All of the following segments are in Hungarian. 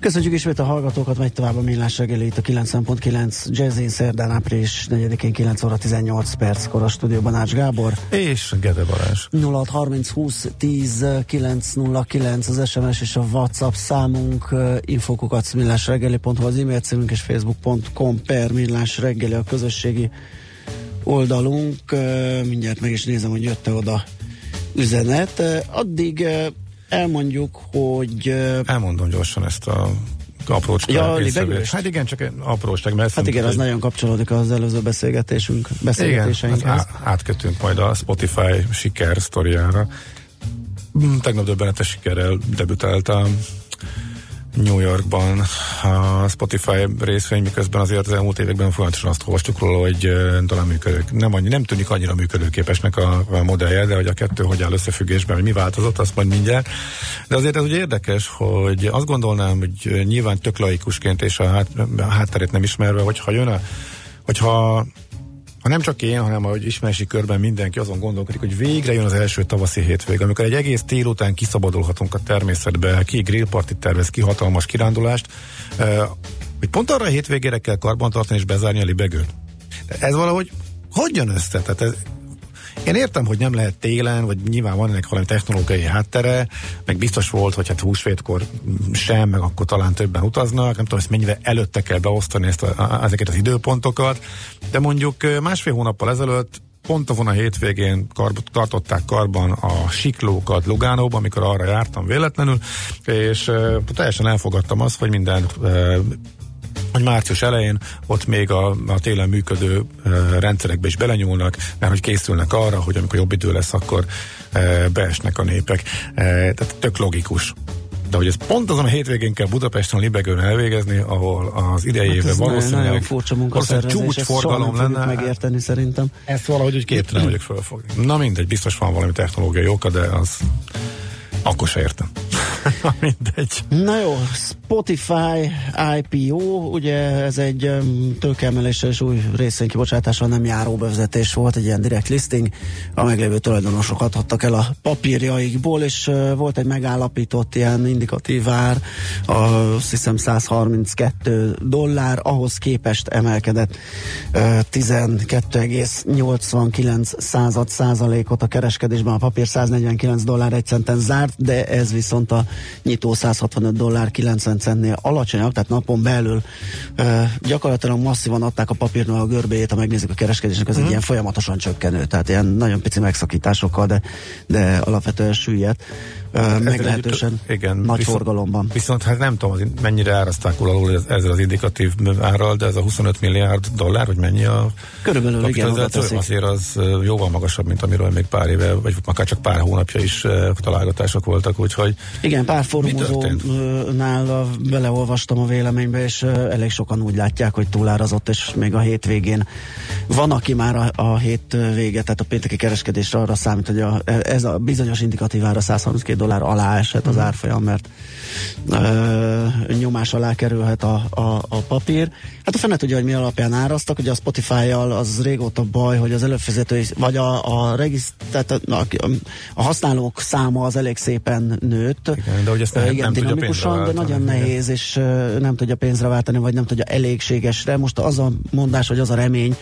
Köszönjük ismét a hallgatókat, megy tovább a millás reggeli itt a 90.9 Jazzin szerdán április 4-én 9 óra 18 perckor a stúdióban Ács Gábor. És Gede Balázs. 0630 20 10 909 az SMS és a WhatsApp számunk, infokukat millásreggeli.hu az e-mail címünk és facebook.com per millás reggeli a közösségi oldalunk. Mindjárt meg is nézem, hogy jött-e oda üzenet. Addig elmondjuk, hogy... Elmondom gyorsan ezt a aprócska ja, Hát igen, csak apróság. Mert hát igen, az nagyon kapcsolódik az előző beszélgetésünk, beszélgetéseinkhez. Igen, hát átkötünk majd a Spotify siker sztoriára. Mm, tegnap döbbenetes sikerrel debütált a New Yorkban a Spotify részvény, miközben azért az elmúlt években folyamatosan azt olvastuk róla, hogy talán működők. Nem, annyi, nem tűnik annyira működőképesnek a, a modellje, de hogy a kettő hogy áll összefüggésben, hogy mi változott, azt majd mindjárt. De azért ez ugye érdekes, hogy azt gondolnám, hogy nyilván tök laikusként és a, hát, a hátterét nem ismerve, hogyha jön a hogyha ha nem csak én, hanem ahogy ismersi körben mindenki azon gondolkodik, hogy végre jön az első tavaszi hétvég, amikor egy egész tél után kiszabadulhatunk a természetbe, ki grillpartit tervez, ki hatalmas kirándulást, hogy pont arra a hétvégére kell karbantartani és bezárni a libegőt. Ez valahogy hogy jön össze? Tehát ez, én értem, hogy nem lehet télen, vagy nyilván van ennek valami technológiai háttere, meg biztos volt, hogy hát húsvétkor sem, meg akkor talán többen utaznak, nem tudom, ezt mennyire előtte kell beosztani ezt a, ezeket az időpontokat, de mondjuk másfél hónappal ezelőtt pont a hétvégén kar, tartották karban a siklókat Lugánóban, amikor arra jártam véletlenül, és uh, teljesen elfogadtam azt, hogy minden uh, hogy március elején ott még a, a télen működő rendszerekbe is belenyúlnak, mert hogy készülnek arra, hogy amikor jobb idő lesz, akkor beesnek a népek. Tehát tök logikus. De hogy ez pont azon a hétvégén kell Budapesten Libegőn elvégezni, ahol az idejében hát valószínűleg, nagyon furcsa csúcsforgalom lenne. megérteni szerintem. Ezt valahogy úgy képtelen vagyok fölfogni. Na mindegy, biztos van valami technológiai oka, de az akkor se értem. Mindegy. Na jó, Spotify IPO, ugye ez egy tőkeemeléssel és új részvénykibocsátással nem járó bevezetés volt, egy ilyen direct listing, a meglévő tulajdonosok adhattak el a papírjaikból, és volt egy megállapított ilyen indikatív ár, azt hiszem 132 dollár, ahhoz képest emelkedett uh, 12,89 század százalékot a kereskedésben, a papír 149 dollár egy centen zárt, de ez viszont a nyitó 165 dollár 90 centnél alacsonyabb, tehát napon belül uh, gyakorlatilag masszívan adták a papírnak a görbéjét, ha megnézzük a kereskedésnek, ez mm. egy mhm. ilyen folyamatosan csökkenő, tehát ilyen nagyon pici megszakításokkal, de, de alapvetően süllyedt meglehetősen igen, nagy viszont, forgalomban. Viszont hát nem tudom, mennyire áraszták alul ezzel az indikatív árral, de ez a 25 milliárd dollár, hogy mennyi a Körülbelül igen, azért az jóval magasabb, mint amiről még pár éve, vagy akár csak pár hónapja is találgatások voltak, úgyhogy Igen, pár fórumozónál beleolvastam a véleménybe, és elég sokan úgy látják, hogy túlárazott, és még a hétvégén van, aki már a, a hét vége, tehát a pénteki kereskedésre arra számít, hogy a, ez a bizonyos indikatív ára 132 dollár alá esett az mhm. árfolyam, mert ö, nyomás alá kerülhet a, a, a papír. Hát a fene tudja, hogy mi alapján áraztak, ugye a Spotify-jal az régóta baj, hogy az előfizető, vagy a, a, regisztrált, a, a használók száma az elég szépen nőtt. Igen, de hogy ezt nem, igen, nem dinamikusan, de nagyon igen. nehéz, és nem tudja pénzre váltani, vagy nem tudja elégségesre. Most az a mondás, vagy az a remény,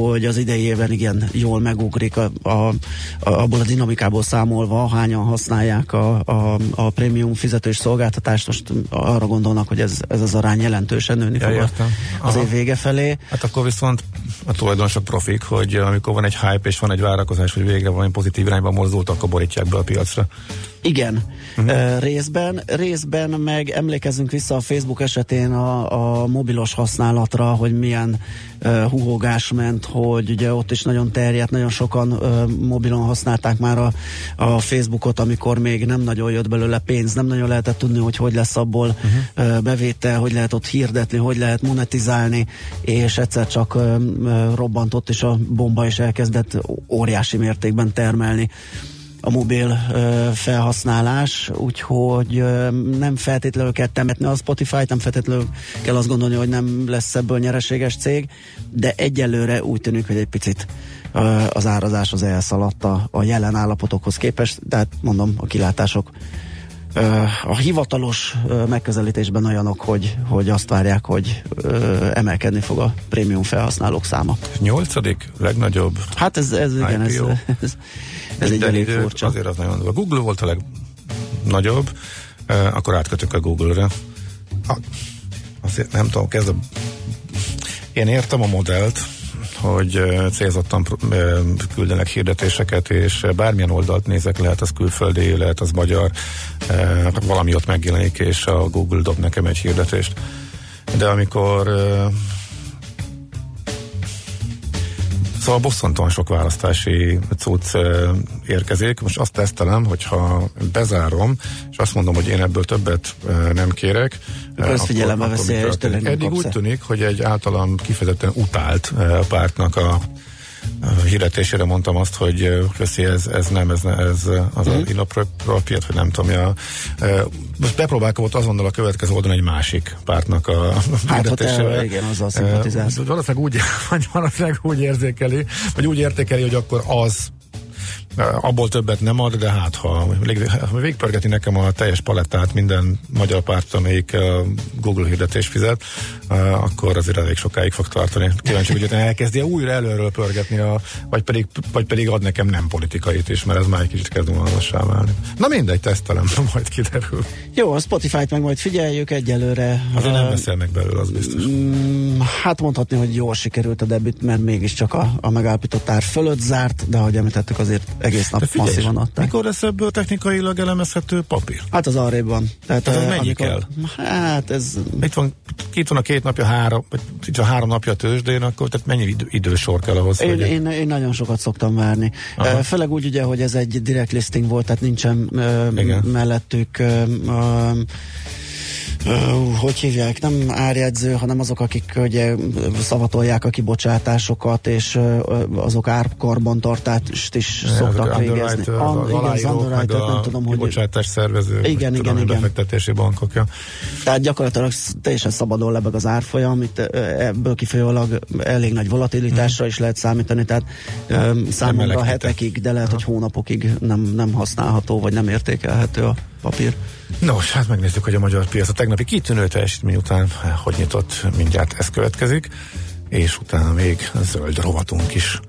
hogy az idei évben igen jól megugrik a, a, a, abból a dinamikából számolva, hányan használják a, a, a prémium fizetős szolgáltatást. Most arra gondolnak, hogy ez, ez az arány jelentősen nőni ja, fog értem. az év vége felé. Hát akkor viszont a tulajdonosok profik, hogy amikor van egy hype és van egy várakozás, hogy végre valami pozitív irányba mozdultak, akkor borítják be a piacra. Igen, uh-huh. részben, részben meg emlékezzünk vissza a Facebook esetén a, a mobilos használatra, hogy milyen uh, huhogás ment hogy ugye ott is nagyon terjedt, nagyon sokan ö, mobilon használták már a, a Facebookot, amikor még nem nagyon jött belőle pénz, nem nagyon lehetett tudni, hogy hogy lesz abból uh-huh. ö, bevétel, hogy lehet ott hirdetni, hogy lehet monetizálni, és egyszer csak ö, ö, robbantott, és a bomba is elkezdett óriási mértékben termelni a mobil ö, felhasználás, úgyhogy ö, nem feltétlenül kell temetni a Spotify-t, nem feltétlenül kell azt gondolni, hogy nem lesz ebből nyereséges cég, de egyelőre úgy tűnik, hogy egy picit ö, az árazás az elszaladt a, a jelen állapotokhoz képest, tehát mondom, a kilátások a hivatalos megközelítésben olyanok, hogy, hogy azt várják, hogy emelkedni fog a prémium felhasználók száma. Nyolcadik legnagyobb Hát ez, ez igen, ez, ez, ez egy elég furcsa. Azért az nagyon A Google volt a legnagyobb, akkor átkötök a Google-re. Azért nem tudom, kezd a... Én értem a modellt, hogy célzottan küldenek hirdetéseket, és bármilyen oldalt nézek, lehet az külföldi, lehet az magyar, valami ott megjelenik, és a Google dob nekem egy hirdetést. De amikor Szóval bosszantóan sok választási cucc érkezik. Most azt tesztelem, hogyha bezárom, és azt mondom, hogy én ebből többet nem kérek. Akkor ezt figyelembe veszi, és Eddig úgy tűnik, hogy egy általam kifejezetten utált pártnak a hirdetésére mondtam azt, hogy köszi, ez, ez nem, ez, ez az mm. a inappropriate, vagy nem tudom, ja. Most bepróbálkozott azonnal a következő oldalon egy másik pártnak a hát, hirdetésére. igen, azzal szimpatizálsz. Valószínűleg úgy, vagy valószínűleg úgy érzékeli, vagy úgy értékeli, hogy akkor az abból többet nem ad, de hát ha végigpörgeti nekem a teljes palettát minden magyar párt, amelyik Google hirdetés fizet, akkor azért elég sokáig fog tartani. Kíváncsi, hogy elkezdi újra előről pörgetni, a, vagy, pedig, vagy pedig ad nekem nem politikait is, mert ez már egy kicsit kezd unalmassá válni. Na mindegy, tesztelem, majd kiderül. Jó, a Spotify-t meg majd figyeljük egyelőre. Azért nem beszélnek belőle, az biztos. Mm, hát mondhatni, hogy jól sikerült a debüt, mert mégiscsak a, a megállapított ár fölött zárt, de ahogy említettük, azért egész nap figyelj, masszívan adták. Mikor lesz ebből technikailag elemezhető papír? Hát az arrébb van. Tehát, Tehát ez mennyi amikor, kell? Hát ez... Itt van, itt van a két napja, három, vagy itt van három napja a tőzsdén, akkor tehát mennyi idő, idősor kell ahhoz? Én, hogy... én, én, nagyon sokat szoktam várni. Aha. Főleg úgy ugye, hogy ez egy direct listing volt, tehát nincsen uh, mellettük uh, Uh, hogy hívják, nem árjegyző, hanem azok, akik ugye szavatolják a kibocsátásokat, és uh, azok árkarbantartást is ne, szoktak végezni. Az, az, igen, az underwriter, nem tudom, hogy... Kibocsátás szervező, igen, igen, igen. befektetési bankokja. Tehát gyakorlatilag teljesen szabadon lebeg az árfolyam, itt ebből kifolyólag elég nagy volatilitásra is lehet számítani, tehát um, számomra hetekig, de lehet, hogy hónapokig nem, nem használható, vagy nem értékelhető a papír. Nos, hát megnézzük, hogy a magyar piac a tegnapi kitűnő teljesítmény után hogy nyitott, mindjárt ez következik, és utána még zöld rovatunk is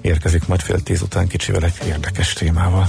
érkezik majd fél tíz után kicsivel egy érdekes témával.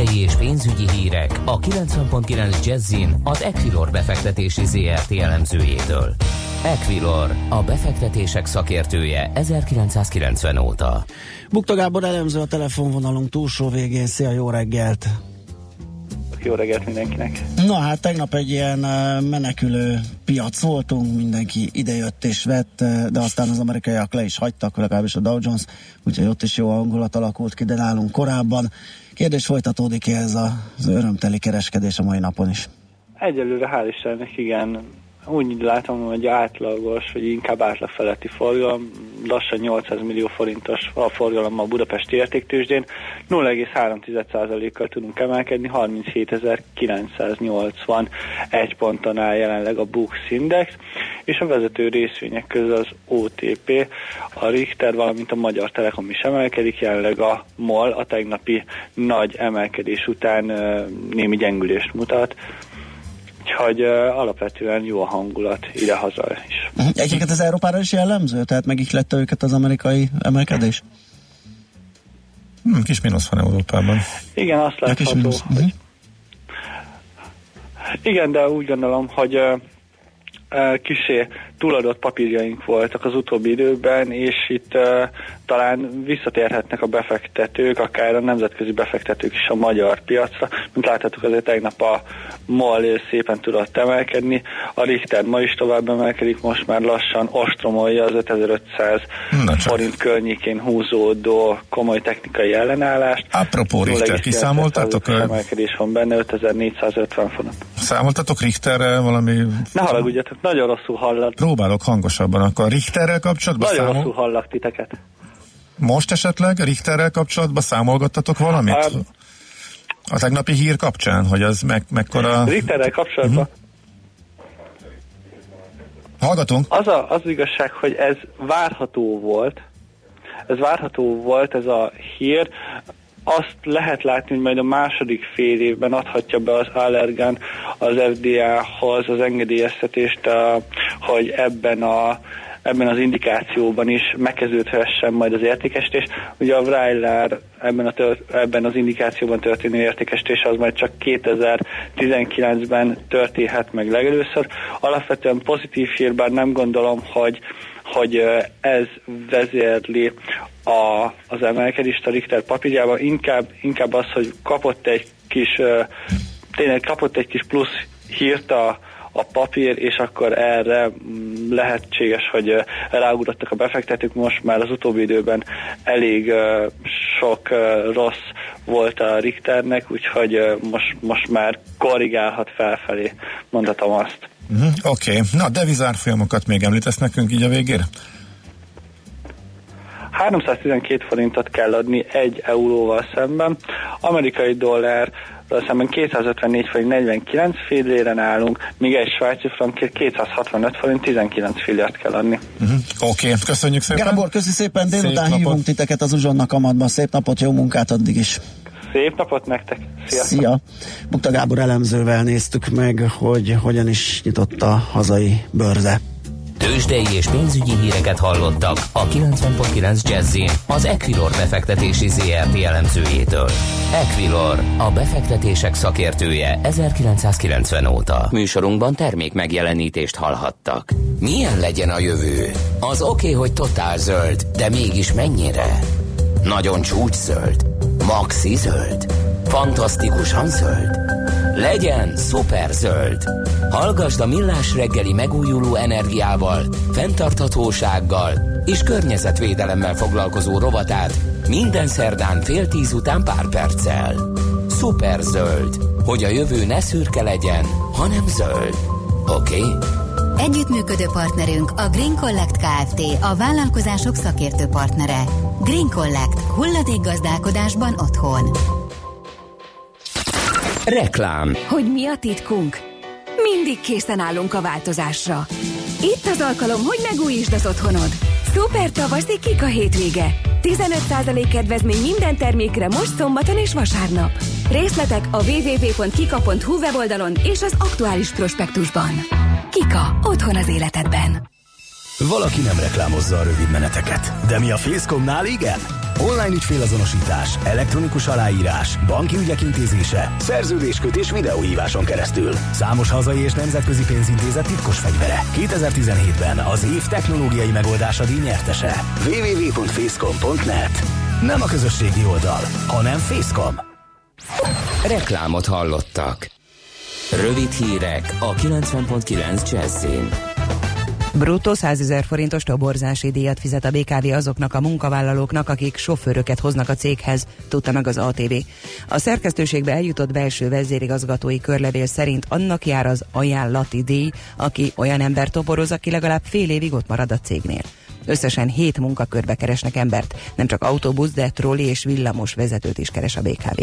Tőzsdei és pénzügyi hírek a 90.9 Jazzin az Equilor befektetési ZRT elemzőjétől. Equilor, a befektetések szakértője 1990 óta. Bukta Gábor elemző a telefonvonalunk túlsó végén. Szia, jó reggelt! Jó reggelt mindenkinek! Na hát tegnap egy ilyen menekülő piac voltunk, mindenki idejött és vett, de aztán az amerikaiak le is hagytak, legalábbis a Dow Jones, úgyhogy ott is jó hangulat alakult ki, de nálunk korábban. Kérdés folytatódik ez az örömteli kereskedés a mai napon is? Egyelőre hál' Istennek igen, úgy látom, hogy átlagos, vagy inkább átlag feletti forgalom, lassan 800 millió forintos a forgalom a budapesti értéktősdén, 0,3%-kal tudunk emelkedni, 37.981 ponton áll jelenleg a Bux Index, és a vezető részvények közül az OTP, a Richter, valamint a Magyar Telekom is emelkedik, jelenleg a MOL a tegnapi nagy emelkedés után némi gyengülést mutat, Úgyhogy uh, alapvetően jó a hangulat ide-haza is. Uh-huh. Egyébként az Európára is jellemző? Tehát megihlette őket az amerikai emelkedés? Hmm, kis mínusz van Európában. Igen, azt látható, hogy... Uh-huh. Igen, de úgy gondolom, hogy uh, kisé túladott papírjaink voltak az utóbbi időben, és itt uh, talán visszatérhetnek a befektetők, akár a nemzetközi befektetők is a magyar piacra. Mint láthatjuk, azért tegnap a MOL szépen tudott emelkedni, a Richter ma is tovább emelkedik, most már lassan ostromolja az 5500 forint környékén húzódó komoly technikai ellenállást. Apropó Richter, kiszámoltátok? Emelkedés van benne, 5450 forint. Számoltatok Richterre valami... Ne haragudjatok, nagyon rosszul hallak. Próbálok hangosabban, akkor Richterrel kapcsolatban Nagyon számol... rosszul hallak titeket. Most esetleg Richterrel kapcsolatban számolgattatok valamit? A, a tegnapi hír kapcsán, hogy az meg, mekkora... Richterrel kapcsolatban? Uh-huh. Hallgatunk. Az, a, az igazság, hogy ez várható volt, ez várható volt ez a hír, azt lehet látni, hogy majd a második fél évben adhatja be az Allergan az FDA-hoz az engedélyeztetést, hogy ebben a ebben az indikációban is megkezdődhessen majd az értékesítés. Ugye a Vrailer ebben, a tört, ebben az indikációban történő értékesítés az majd csak 2019-ben történhet meg legelőször. Alapvetően pozitív hír, bár nem gondolom, hogy hogy ez vezérli a, az emelkedést a Richter papírjában, inkább, inkább az, hogy kapott egy kis, tényleg kapott egy kis plusz hírt a, a papír, és akkor erre mm, lehetséges, hogy ráugrottak a befektetők. Most már az utóbbi időben elég sok rossz volt a Richternek, úgyhogy most, most már korrigálhat felfelé, mondhatom azt. Uh-huh, Oké, okay. na devizárfolyamokat még említesz nekünk így a végére? 312 forintot kell adni egy euróval szemben. Amerikai dollár szemben 254 forint 49 filléren állunk, míg egy svájci frankért 265 forint 19 fillért kell adni. Uh-huh. Oké, okay. köszönjük szépen. Gábor, köszi szépen, délután Szép hívunk napot. titeket az uzsonnak amatban. Szép napot, jó munkát addig is. Szép napot nektek! Sziasztok. Szia! Bukta Gábor elemzővel néztük meg, hogy hogyan is nyitott a hazai bőrze. Tőzsdei és pénzügyi híreket hallottak a 90.9 jazz az Equilor befektetési ZRT elemzőjétől. Equilor, a befektetések szakértője 1990 óta. Műsorunkban termék megjelenítést hallhattak. Milyen legyen a jövő? Az oké, okay, hogy totál zöld, de mégis mennyire? Nagyon csúcs zöld? Maxi zöld? Fantasztikusan zöld? Legyen szuper zöld! Hallgasd a Millás reggeli megújuló energiával, fenntarthatósággal és környezetvédelemmel foglalkozó rovatát minden szerdán fél tíz után pár perccel. Szuper zöld, hogy a jövő ne szürke legyen, hanem zöld. Oké? Okay? Együttműködő partnerünk a Green Collect Kft. a vállalkozások szakértő partnere. Green Collect. Hulladék gazdálkodásban otthon. Reklám. Hogy mi a titkunk? Mindig készen állunk a változásra. Itt az alkalom, hogy megújítsd az otthonod. Szuper tavaszi Kika hétvége. 15% kedvezmény minden termékre most szombaton és vasárnap. Részletek a www.kika.hu weboldalon és az aktuális prospektusban. Kika. Otthon az életedben. Valaki nem reklámozza a rövid meneteket, de mi a Facecomnál igen? online ügyfélazonosítás, elektronikus aláírás, banki ügyek intézése, szerződéskötés videóhíváson keresztül. Számos hazai és nemzetközi pénzintézet titkos fegyvere. 2017-ben az év technológiai megoldása díj nyertese. www.facecom.net Nem a közösségi oldal, hanem Facecom. Reklámot hallottak. Rövid hírek a 90.9 Jazzin. Bruttó 100 ezer forintos toborzási díjat fizet a BKV azoknak a munkavállalóknak, akik sofőröket hoznak a céghez, tudta meg az ATV. A szerkesztőségbe eljutott belső vezérigazgatói körlevél szerint annak jár az ajánlati díj, aki olyan ember toboroz, aki legalább fél évig ott marad a cégnél. Összesen hét munkakörbe keresnek embert, nem csak autóbusz, de trolli és villamos vezetőt is keres a BKV.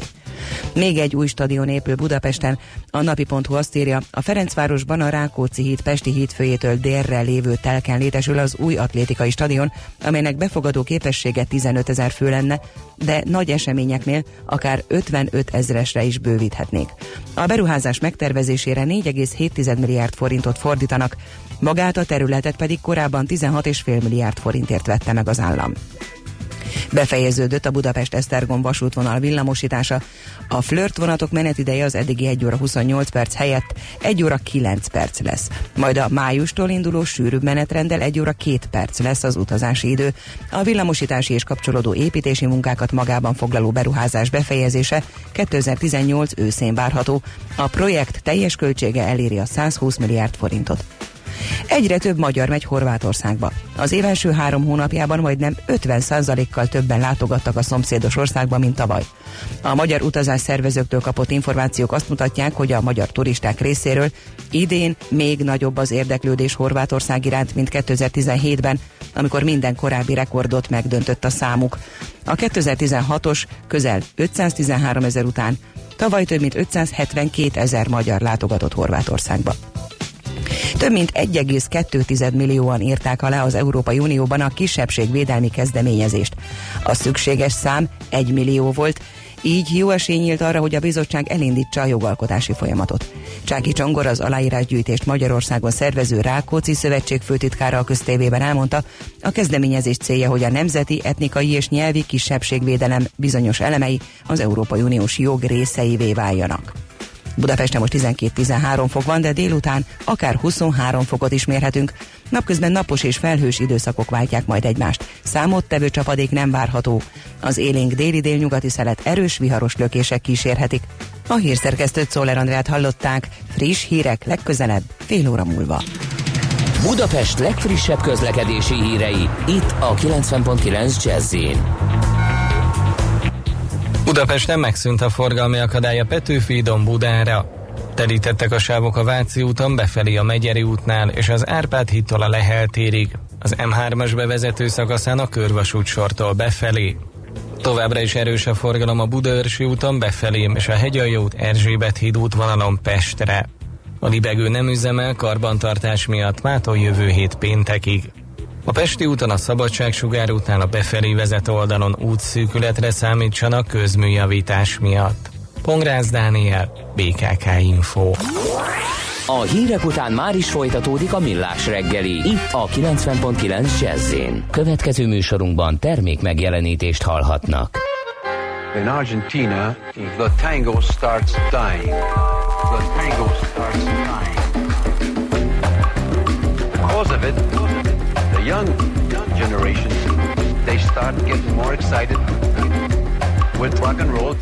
Még egy új stadion épül Budapesten. A napi.hu azt írja, a Ferencvárosban a Rákóczi híd Pesti hídfőjétől délre lévő telken létesül az új atlétikai stadion, amelynek befogadó képessége 15 ezer fő lenne, de nagy eseményeknél akár 55 ezresre is bővíthetnék. A beruházás megtervezésére 4,7 milliárd forintot fordítanak, magát a területet pedig korábban 16,5 milliárd forintért vette meg az állam. Befejeződött a Budapest-Esztergom vasútvonal villamosítása. A flirt vonatok menetideje az eddigi 1 óra 28 perc helyett 1 óra 9 perc lesz. Majd a májustól induló sűrűbb menetrenddel 1 óra 2 perc lesz az utazási idő. A villamosítási és kapcsolódó építési munkákat magában foglaló beruházás befejezése 2018 őszén várható. A projekt teljes költsége eléri a 120 milliárd forintot. Egyre több magyar megy Horvátországba. Az év első három hónapjában majdnem 50%-kal többen látogattak a szomszédos országba, mint tavaly. A magyar utazás szervezőktől kapott információk azt mutatják, hogy a magyar turisták részéről idén még nagyobb az érdeklődés Horvátország iránt, mint 2017-ben, amikor minden korábbi rekordot megdöntött a számuk. A 2016-os közel 513 ezer után tavaly több mint 572 ezer magyar látogatott Horvátországba. Több mint 1,2 millióan írták alá az Európai Unióban a kisebbségvédelmi kezdeményezést. A szükséges szám 1 millió volt, így jó esély nyílt arra, hogy a bizottság elindítsa a jogalkotási folyamatot. Csáki Csongor az aláírásgyűjtést Magyarországon szervező Rákóczi Szövetség főtitkára a köztévében elmondta, a kezdeményezés célja, hogy a nemzeti, etnikai és nyelvi kisebbségvédelem bizonyos elemei az Európai Uniós jog részeivé váljanak. Budapesten most 12-13 fok van, de délután akár 23 fokot is mérhetünk. Napközben napos és felhős időszakok váltják majd egymást. Számottevő csapadék nem várható. Az élénk déli délnyugati szelet erős viharos lökések kísérhetik. A hírszerkesztőt Szóler Andrát hallották. Friss hírek legközelebb, fél óra múlva. Budapest legfrissebb közlekedési hírei, itt a 90.9 jazz Budapesten megszűnt a forgalmi akadály a Petőfi Budára. Telítettek a sávok a Váci úton befelé a Megyeri útnál és az Árpád hittól a Lehel térig, az M3-as bevezető szakaszán a Körvasút sortól befelé. Továbbra is erős a forgalom a Budaörsi úton befelé és a Hegyalja út Erzsébet híd útvonalon Pestre. A libegő nem üzemel karbantartás miatt mától jövő hét péntekig. A Pesti úton a Szabadságsugár után a befelé vezető oldalon útszűkületre számítsanak közműjavítás miatt. Pongrász Dániel, BKK Info. A hírek után már is folytatódik a millás reggeli. Itt a 90.9 jazz Következő műsorunkban termék megjelenítést hallhatnak. In Argentina, the tango starts dying. The tango starts dying. Because of it, young, generations, they start getting more excited with rock and roll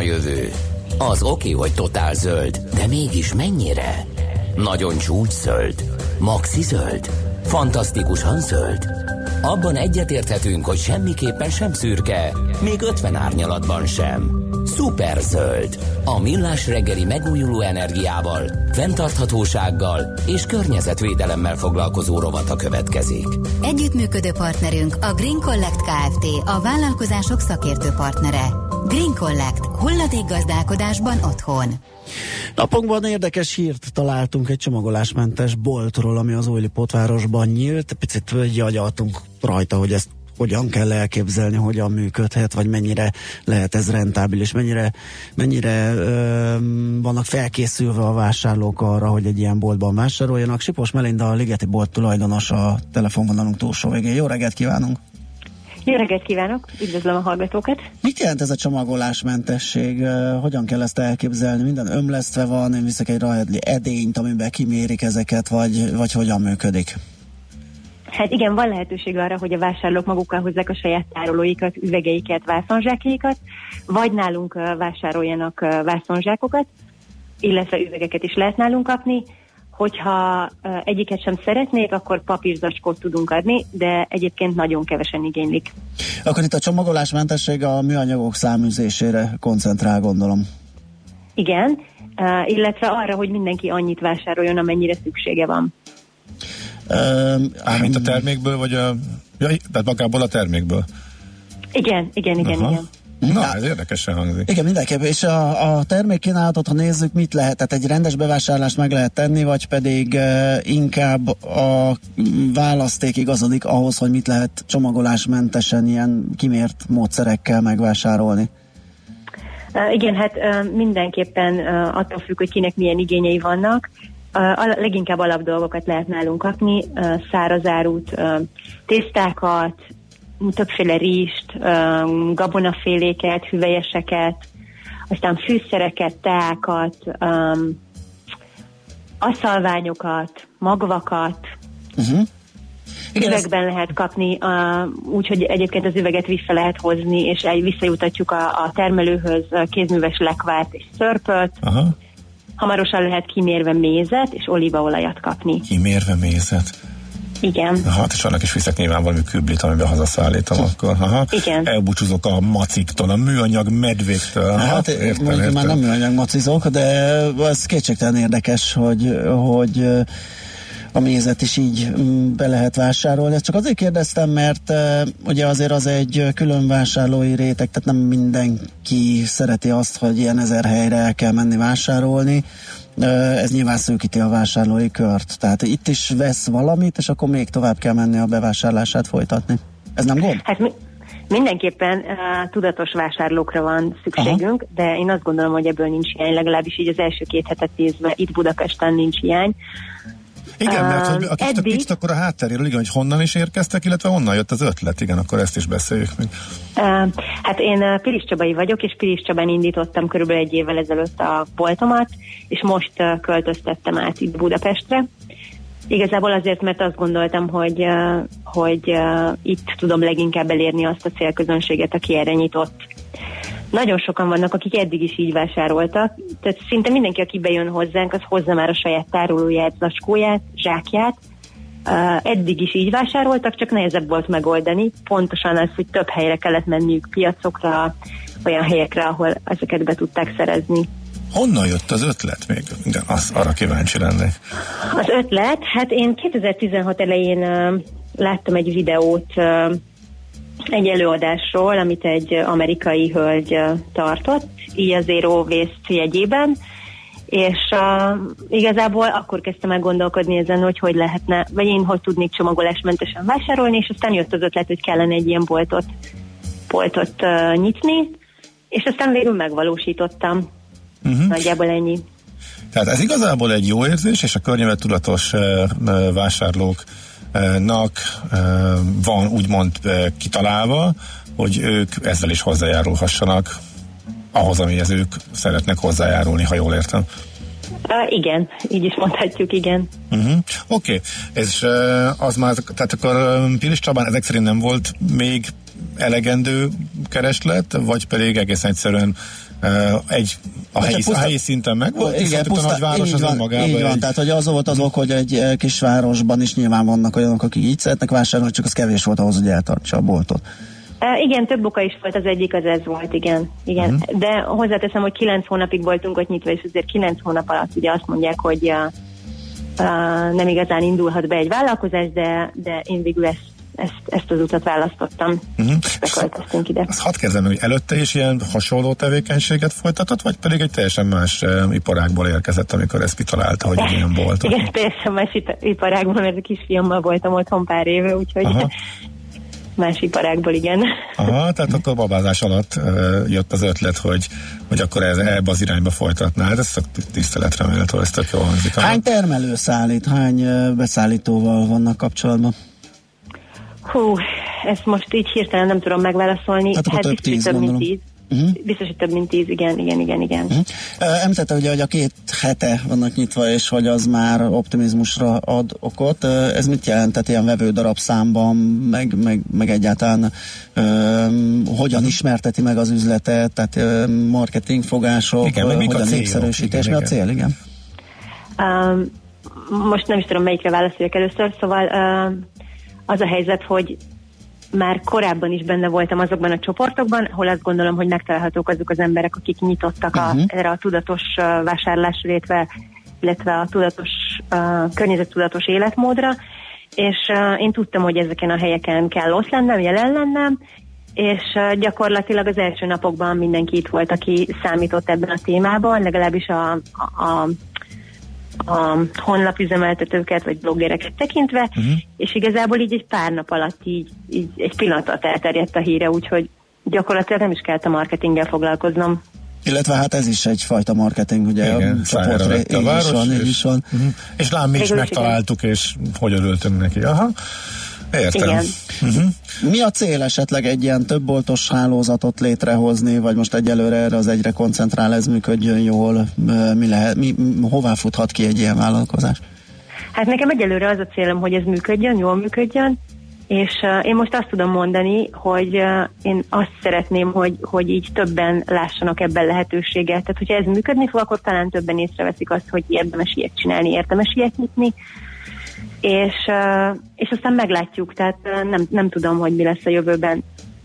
a jövő? Az oké, hogy totál zöld, de mégis mennyire? Nagyon csúcs zöld? Maxi zöld? Fantasztikusan zöld? Abban egyetérthetünk, hogy semmiképpen sem szürke, még 50 árnyalatban sem. Szuper zöld. A millás reggeli megújuló energiával, fenntarthatósággal és környezetvédelemmel foglalkozó rovata következik. Együttműködő partnerünk a Green Collect Kft. A vállalkozások szakértő partnere. Green Collect. Hulladékgazdálkodásban otthon. Napokban érdekes hírt találtunk egy csomagolásmentes boltról, ami az újli potvárosban nyílt. Picit agyaltunk rajta, hogy ezt hogyan kell elképzelni, hogyan működhet, vagy mennyire lehet ez rentábilis, mennyire, mennyire ö, vannak felkészülve a vásárlók arra, hogy egy ilyen boltban vásároljanak. Sipos Melinda, a Ligeti bolt tulajdonos a telefonvonalunk túlsó végén. Jó reggelt kívánunk! Jó reggelt kívánok, üdvözlöm a hallgatókat. Mit jelent ez a csomagolásmentesség? Hogyan kell ezt elképzelni? Minden ömlesztve van, én viszek egy rahedli edényt, amiben kimérik ezeket, vagy, vagy hogyan működik? Hát igen, van lehetőség arra, hogy a vásárlók magukkal hozzák a saját tárolóikat, üvegeiket, vászonzsákjaikat, vagy nálunk vásároljanak vászonzsákokat, illetve üvegeket is lehet nálunk kapni. Hogyha egyiket sem szeretnék, akkor papírzacskót tudunk adni, de egyébként nagyon kevesen igénylik. Akkor itt a csomagolásmentesség a műanyagok száműzésére koncentrál, gondolom. Igen, illetve arra, hogy mindenki annyit vásároljon, amennyire szüksége van. Mármint a termékből, vagy a... Ja, tehát magából a termékből? Igen, igen, igen, Aha. igen. Na, ez érdekesen hangzik. Igen, mindenképp. És a, a termékkínálatot, ha nézzük, mit lehet? Tehát egy rendes bevásárlást meg lehet tenni, vagy pedig uh, inkább a választék igazodik ahhoz, hogy mit lehet csomagolásmentesen ilyen kimért módszerekkel megvásárolni? Uh, igen, hát uh, mindenképpen uh, attól függ, hogy kinek milyen igényei vannak. A leginkább alap dolgokat lehet nálunk kapni, szárazárút, tésztákat, többféle rizst, gabonaféléket, hüvelyeseket, aztán fűszereket, teákat, aszalványokat, magvakat, uh-huh. Üvegben lehet kapni, uh, úgyhogy egyébként az üveget vissza lehet hozni, és visszajutatjuk a, a termelőhöz kézműves lekvárt és szörpöt. Aha hamarosan lehet kimérve mézet és olívaolajat kapni. Kimérve mézet? Igen. Aha, és annak is viszek nyilván valami küblit, amiben hazaszállítom akkor. Aha. Igen. Elbúcsúzok a maciktól, a műanyag medvéktől. Aha, hát értem, értem. már nem műanyag macizok, de ez kétségtelen érdekes, hogy, hogy a mézet is így mm, be lehet vásárolni. Ezt csak azért kérdeztem, mert ugye azért az egy külön vásárlói réteg, tehát nem mindenki szereti azt, hogy ilyen ezer helyre el kell menni vásárolni. Ez nyilván szűkíti a vásárlói kört. Tehát itt is vesz valamit, és akkor még tovább kell menni a bevásárlását folytatni. Ez nem gond? Hát mi, Mindenképpen uh, tudatos vásárlókra van szükségünk, Aha. de én azt gondolom, hogy ebből nincs hiány, legalábbis így az első két hetet nézve itt Budapesten nincs hiány. Igen, mert hogy a kicsit, eddig... kicsit akkor a hátteréről, igen, hogy honnan is érkeztek, illetve honnan jött az ötlet, igen, akkor ezt is beszéljük meg. Uh, hát én Pilis Csabai vagyok, és Pilis Csabán indítottam körülbelül egy évvel ezelőtt a boltomat, és most költöztettem át itt Budapestre. Igazából azért, mert azt gondoltam, hogy, hogy itt tudom leginkább elérni azt a célközönséget, aki erre nyitott nagyon sokan vannak, akik eddig is így vásároltak, tehát szinte mindenki, aki bejön hozzánk, az hozza már a saját tárolóját, zacskóját, zsákját, Uh, eddig is így vásároltak, csak nehezebb volt megoldani. Pontosan az, hogy több helyre kellett menniük piacokra, olyan helyekre, ahol ezeket be tudták szerezni. Honnan jött az ötlet még? Igen, az, arra kíváncsi lennék. Az ötlet? Hát én 2016 elején uh, láttam egy videót uh, egy előadásról, amit egy amerikai hölgy tartott, így a Zero Waste jegyében, és uh, igazából akkor kezdtem el gondolkodni ezen, hogy hogy lehetne, vagy én hogy tudnék csomagolásmentesen vásárolni, és aztán jött az ötlet, hogy kellene egy ilyen boltot, boltot uh, nyitni, és aztán végül megvalósítottam. Uh-huh. Nagyjából ennyi. Tehát ez igazából egy jó érzés, és a környezet tudatos uh, vásárlók nak van úgymond kitalálva, hogy ők ezzel is hozzájárulhassanak ahhoz, amihez ők szeretnek hozzájárulni, ha jól értem. Uh, igen, így is mondhatjuk, igen. Uh-huh. Oké, okay. és uh, az már, tehát akkor Pilis Csabán ezek szerint nem volt még elegendő kereslet, vagy pedig egész egyszerűen egy a helyi, puszta, a helyi szinten meg volt, igen, puszta, a nagyváros az önmagában. Így van, egy... tehát hogy az volt az ok, hogy egy kisvárosban is nyilván vannak olyanok, akik így szeretnek vásárolni, csak az kevés volt ahhoz, hogy eltartsa a boltot. Uh, igen, több oka is volt, az egyik az ez volt, igen. igen. Uh-huh. De hozzáteszem, hogy kilenc hónapig voltunk ott nyitva, és azért kilenc hónap alatt ugye azt mondják, hogy uh, uh, nem igazán indulhat be egy vállalkozás, de, de én végül ezt ezt, ezt az utat választottam, uh-huh. beköltöztünk ide. Azt hadd kezdem, hogy előtte is ilyen hasonló tevékenységet folytatott, vagy pedig egy teljesen más uh, iparágból érkezett, amikor ezt kitalálta, hogy ilyen volt? Igen, teljesen más iparágból, mert a kisfiammal voltam otthon pár éve, úgyhogy Aha. más iparágból, igen. Aha, tehát akkor babázás alatt uh, jött az ötlet, hogy, hogy akkor ez, ebbe az irányba folytatnád, ez a tiszteletre méltó, ez tök jó hangzik. Hány termelő szállít, hány beszállítóval vannak kapcsolatban? Hú, ezt most így hirtelen nem tudom megválaszolni. Hát, hát több tíz, több mint tíz. Uh-huh. Biztos, hogy több mint tíz, igen, igen, igen, igen. Uh-huh. Említette ugye, hogy a két hete vannak nyitva, és hogy az már optimizmusra ad okot. Ez mit jelent? Tehát ilyen vevő darabszámban, meg, meg, meg egyáltalán um, hogyan ismerteti meg az üzletet, tehát um, marketingfogások, igen, meg hogyan a népszerűsítés, mi a cél, igen? Um, most nem is tudom, melyikre válaszoljak először, szóval uh, az a helyzet, hogy már korábban is benne voltam azokban a csoportokban, ahol azt gondolom, hogy megtalálhatók azok az emberek, akik nyitottak a, uh-huh. erre a tudatos vásárlásra, illetve, illetve a tudatos, uh, környezettudatos életmódra, és uh, én tudtam, hogy ezeken a helyeken kell ott lennem, jelen lennem, és uh, gyakorlatilag az első napokban mindenki itt volt, aki számított ebben a témában, legalábbis a, a, a a honlapüzemeltetőket vagy bloggereket tekintve, uh-huh. és igazából így egy pár nap alatt így, így egy pillanat alatt elterjedt a híre, úgyhogy gyakorlatilag nem is kellett a marketinggel foglalkoznom. Illetve hát ez is egyfajta marketing, ugye Igen, a csoportra, a város, is van, és, is van. Uh-huh. És lám, mi is megtaláltuk, és hogy örültünk neki. Aha. Értem. Igen. Uh-huh. Mi a cél esetleg egy ilyen többboltos hálózatot létrehozni, vagy most egyelőre erre az egyre koncentrál, ez működjön jól, mi lehet, mi, hová futhat ki egy ilyen vállalkozás? Hát nekem egyelőre az a célom, hogy ez működjön, jól működjön, és uh, én most azt tudom mondani, hogy uh, én azt szeretném, hogy, hogy így többen lássanak ebben lehetőséget. Tehát, hogyha ez működni fog, akkor talán többen észreveszik azt, hogy érdemes ilyet csinálni, érdemes ilyet nyitni, és, és aztán meglátjuk, tehát nem, nem tudom, hogy mi lesz a jövőben.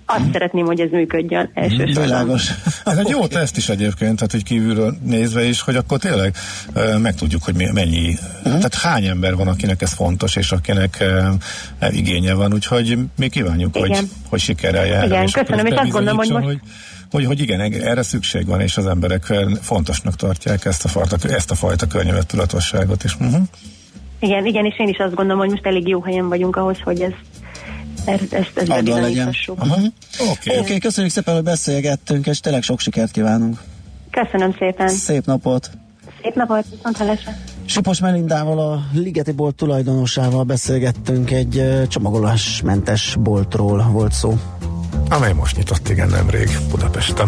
Azt szeretném, hogy ez működjön elsősorban. Világos. Ez egy jó teszt is egyébként, tehát hogy kívülről nézve is, hogy akkor tényleg uh, megtudjuk, hogy mennyi, uh-huh. tehát hány ember van, akinek ez fontos, és akinek uh, igénye van, úgyhogy mi kívánjuk, igen. hogy, hogy sikerrel jár. Igen, és köszönöm, és azt gondolom, hogy most... Hogy, hogy, hogy igen, erre szükség van, és az emberek fontosnak tartják ezt a fajta, ezt a fajta környezettudatosságot is. Uh-huh. Igen, igen, és én is azt gondolom, hogy most elég jó helyen vagyunk ahhoz, hogy ez ezt, ezt, ezt bebizonyíthassuk. Oké, okay. okay, köszönjük szépen, hogy beszélgettünk, és tényleg sok sikert kívánunk. Köszönöm szépen. Szép napot. Szép napot, viszont hallásra. Sipos Melindával, a Ligeti Bolt tulajdonosával beszélgettünk, egy csomagolásmentes boltról volt szó. Amely most nyitott igen nemrég Budapesten.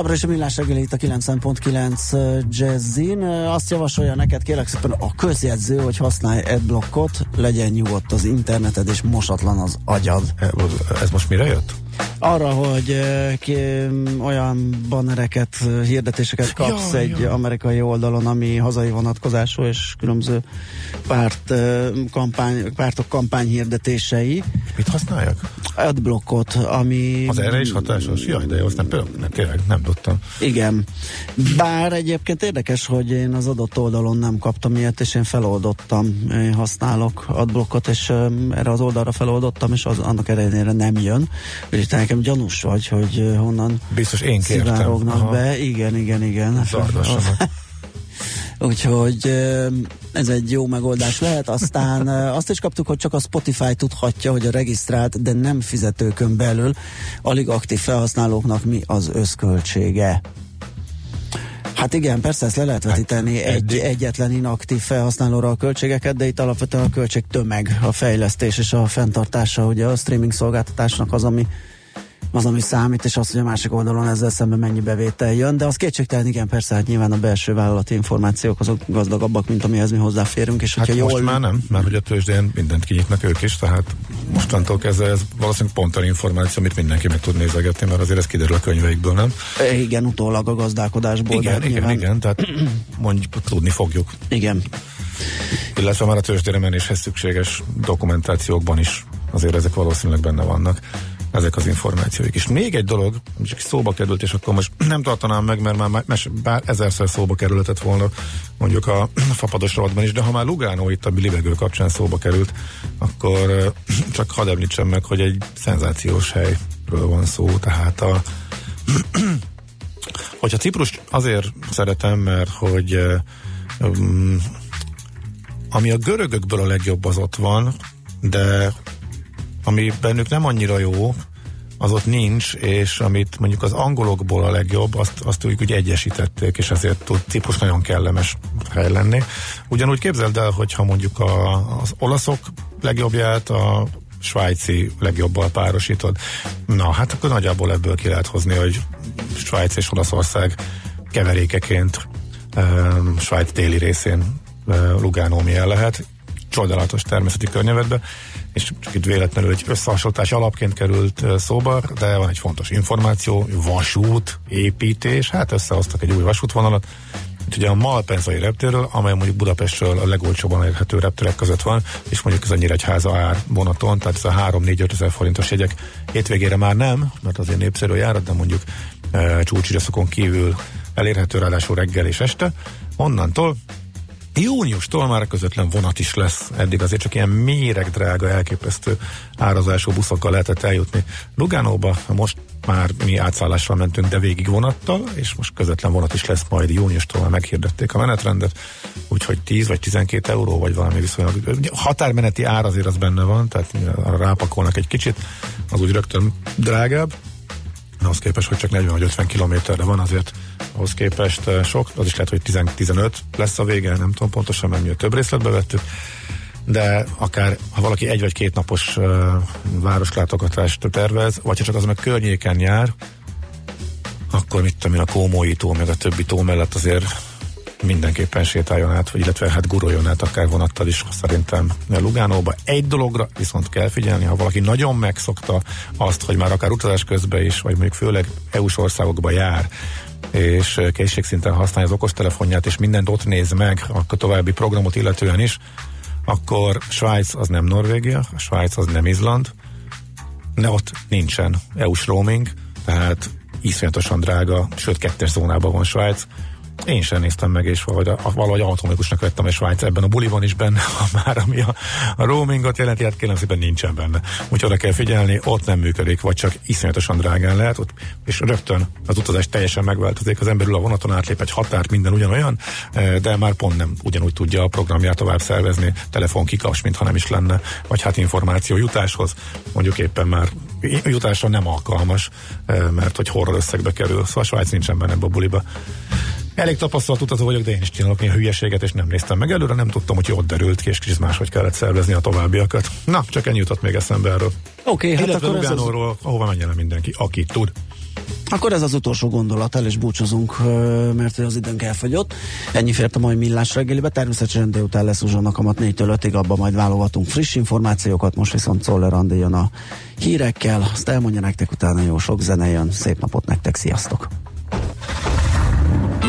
Továbbra is a millás reggeli itt a 90.9 Jazzin. Azt javasolja neked kérlek szépen a közjegyző, hogy használj adblockot, legyen nyugodt az interneted és mosatlan az agyad. Ez most mire jött? arra, hogy ki, olyan bannereket, hirdetéseket kapsz ja, egy ja. amerikai oldalon, ami hazai vonatkozású, és különböző párt, kampány, pártok kampányhirdetései. Mit használják? Adblockot, ami... Az erre is hatásos? Jaj, de jó, azt nem, nem, tényleg nem tudtam. Igen. Bár egyébként érdekes, hogy én az adott oldalon nem kaptam ilyet, és én feloldottam, én használok adblockot, és erre az oldalra feloldottam, és az, annak ellenére nem jön. Úgyhogy te nekem gyanús vagy, hogy honnan Biztos én kértem. be. Igen, igen, igen. Úgyhogy ez egy jó megoldás lehet. Aztán azt is kaptuk, hogy csak a Spotify tudhatja, hogy a regisztrált, de nem fizetőkön belül alig aktív felhasználóknak mi az összköltsége. Hát igen, persze ezt le lehet hát vetíteni hát, egy egyetlen inaktív felhasználóra a költségeket, de itt alapvetően a költség tömeg, a fejlesztés és a fenntartása, ugye a streaming szolgáltatásnak az, ami az, ami számít, és az, hogy a másik oldalon ezzel szemben mennyi bevétel jön, de az kétségtelen, igen, persze, hát nyilván a belső vállalati információk azok gazdagabbak, mint amihez mi hozzáférünk, és hát hogyha most jól... már nem, mert hogy a tőzsdén mindent kinyitnak ők is, tehát mostantól kezdve ez valószínűleg pont olyan információ, amit mindenki meg tud nézegetni, mert azért ez kiderül a könyveikből, nem? Igen, utólag a gazdálkodásból. Igen, igen, nyilván... igen, tehát mondjuk tudni fogjuk. Igen. Illetve már a tőzsdére menéshez szükséges dokumentációkban is azért ezek valószínűleg benne vannak ezek az információik. És még egy dolog, csak szóba került, és akkor most nem tartanám meg, mert már mes, bár ezerszer szóba kerülhetett volna mondjuk a fapados rovatban is, de ha már Lugano itt a libegő kapcsán szóba került, akkor csak hadd említsem meg, hogy egy szenzációs helyről van szó, tehát a hogyha Ciprus azért szeretem, mert hogy um, ami a görögökből a legjobb az ott van, de ami bennük nem annyira jó, az ott nincs, és amit mondjuk az angolokból a legjobb, azt, azt úgy, úgy egyesítették, és ezért tud Ciprus nagyon kellemes hely lenni. Ugyanúgy képzeld el, hogyha mondjuk a, az olaszok legjobbját a svájci legjobbal párosítod. Na, hát akkor nagyjából ebből ki lehet hozni, hogy Svájc és Olaszország keverékeként um, Svájc déli részén uh, Lugano milyen lehet. Csodálatos természeti környezetben és csak itt véletlenül egy összehasonlítás alapként került szóba, de van egy fontos információ, vasút, építés, hát összehoztak egy új vasútvonalat, ugye a Malpenzai reptérről, amely mondjuk Budapestről a legolcsóban elérhető repterek között van, és mondjuk ez a Nyíregyháza ár vonaton, tehát ez a 3-4-5 ezer forintos jegyek. Hétvégére már nem, mert azért népszerű járat, de mondjuk e, csúcsidőszakon kívül elérhető ráadásul reggel és este. Onnantól Júniustól már közvetlen vonat is lesz. Eddig azért csak ilyen méreg drága, elképesztő árazású buszokkal lehetett eljutni Lugánóba. Most már mi átszállással mentünk, de végig vonattal, és most közvetlen vonat is lesz majd júniustól, már meghirdették a menetrendet, úgyhogy 10 vagy 12 euró, vagy valami viszonylag. Határmeneti ár azért az benne van, tehát arra rápakolnak egy kicsit, az úgy rögtön drágább, ahhoz képest, hogy csak 40 vagy 50 kilométerre van, azért ahhoz képest eh, sok, az is lehet, hogy 10, 15 lesz a vége, nem tudom pontosan, mert mi a több részletbe vettük, de akár ha valaki egy vagy két napos uh, városlátogatást tervez, vagy ha csak az meg környéken jár, akkor mit tudom én, a Kómói tó, meg a többi tó mellett azért mindenképpen sétáljon át, vagy illetve hát guruljon át akár vonattal is szerintem Lugánóba. Egy dologra viszont kell figyelni, ha valaki nagyon megszokta azt, hogy már akár utazás közben is, vagy mondjuk főleg EU-s országokba jár, és készségszinten használja az okostelefonját, és mindent ott néz meg, akkor további programot illetően is, akkor Svájc az nem Norvégia, Svájc az nem Izland, de ott nincsen EU-s roaming, tehát iszonyatosan drága, sőt kettes zónában van Svájc, én sem néztem meg, és valahogy, valahogy automatikusnak vettem, és Svájc ebben a buliban is benne, ha már ami a, a roamingot jelenti, hát kérem szépen nincsen benne. Úgyhogy oda kell figyelni, ott nem működik, vagy csak iszonyatosan drágán lehet, ott, és rögtön az utazás teljesen megváltozik, az emberül a vonaton átlép egy határt, minden ugyanolyan, eh, de már pont nem ugyanúgy tudja a programját tovább szervezni, telefon kikaps, mintha nem is lenne, vagy hát információ jutáshoz, mondjuk éppen már jutásra nem alkalmas, eh, mert hogy horror összegbe kerül, szóval Svájc nincsen benne ebbe a buliba. Elég tapasztalt utazó vagyok, de én is csinálok néha hülyeséget, és nem néztem meg előre, nem tudtam, hogy ott derült ki, és kicsit máshogy kellett szervezni a továbbiakat. Na, csak ennyi jutott még eszembe erről. Oké, okay, hát akkor Lugánóról, ez... ahova menjen mindenki, aki tud. Akkor ez az utolsó gondolat, el is búcsúzunk, mert az időnk elfogyott. Ennyi fért a mai millás reggelibe. Természetesen délután lesz uzsonnak amat 4-től 5-ig, abban majd válogatunk friss információkat. Most viszont Czoller Andi jön a hírekkel. Azt elmondja nektek, utána jó sok zene jön. Szép napot nektek, sziasztok!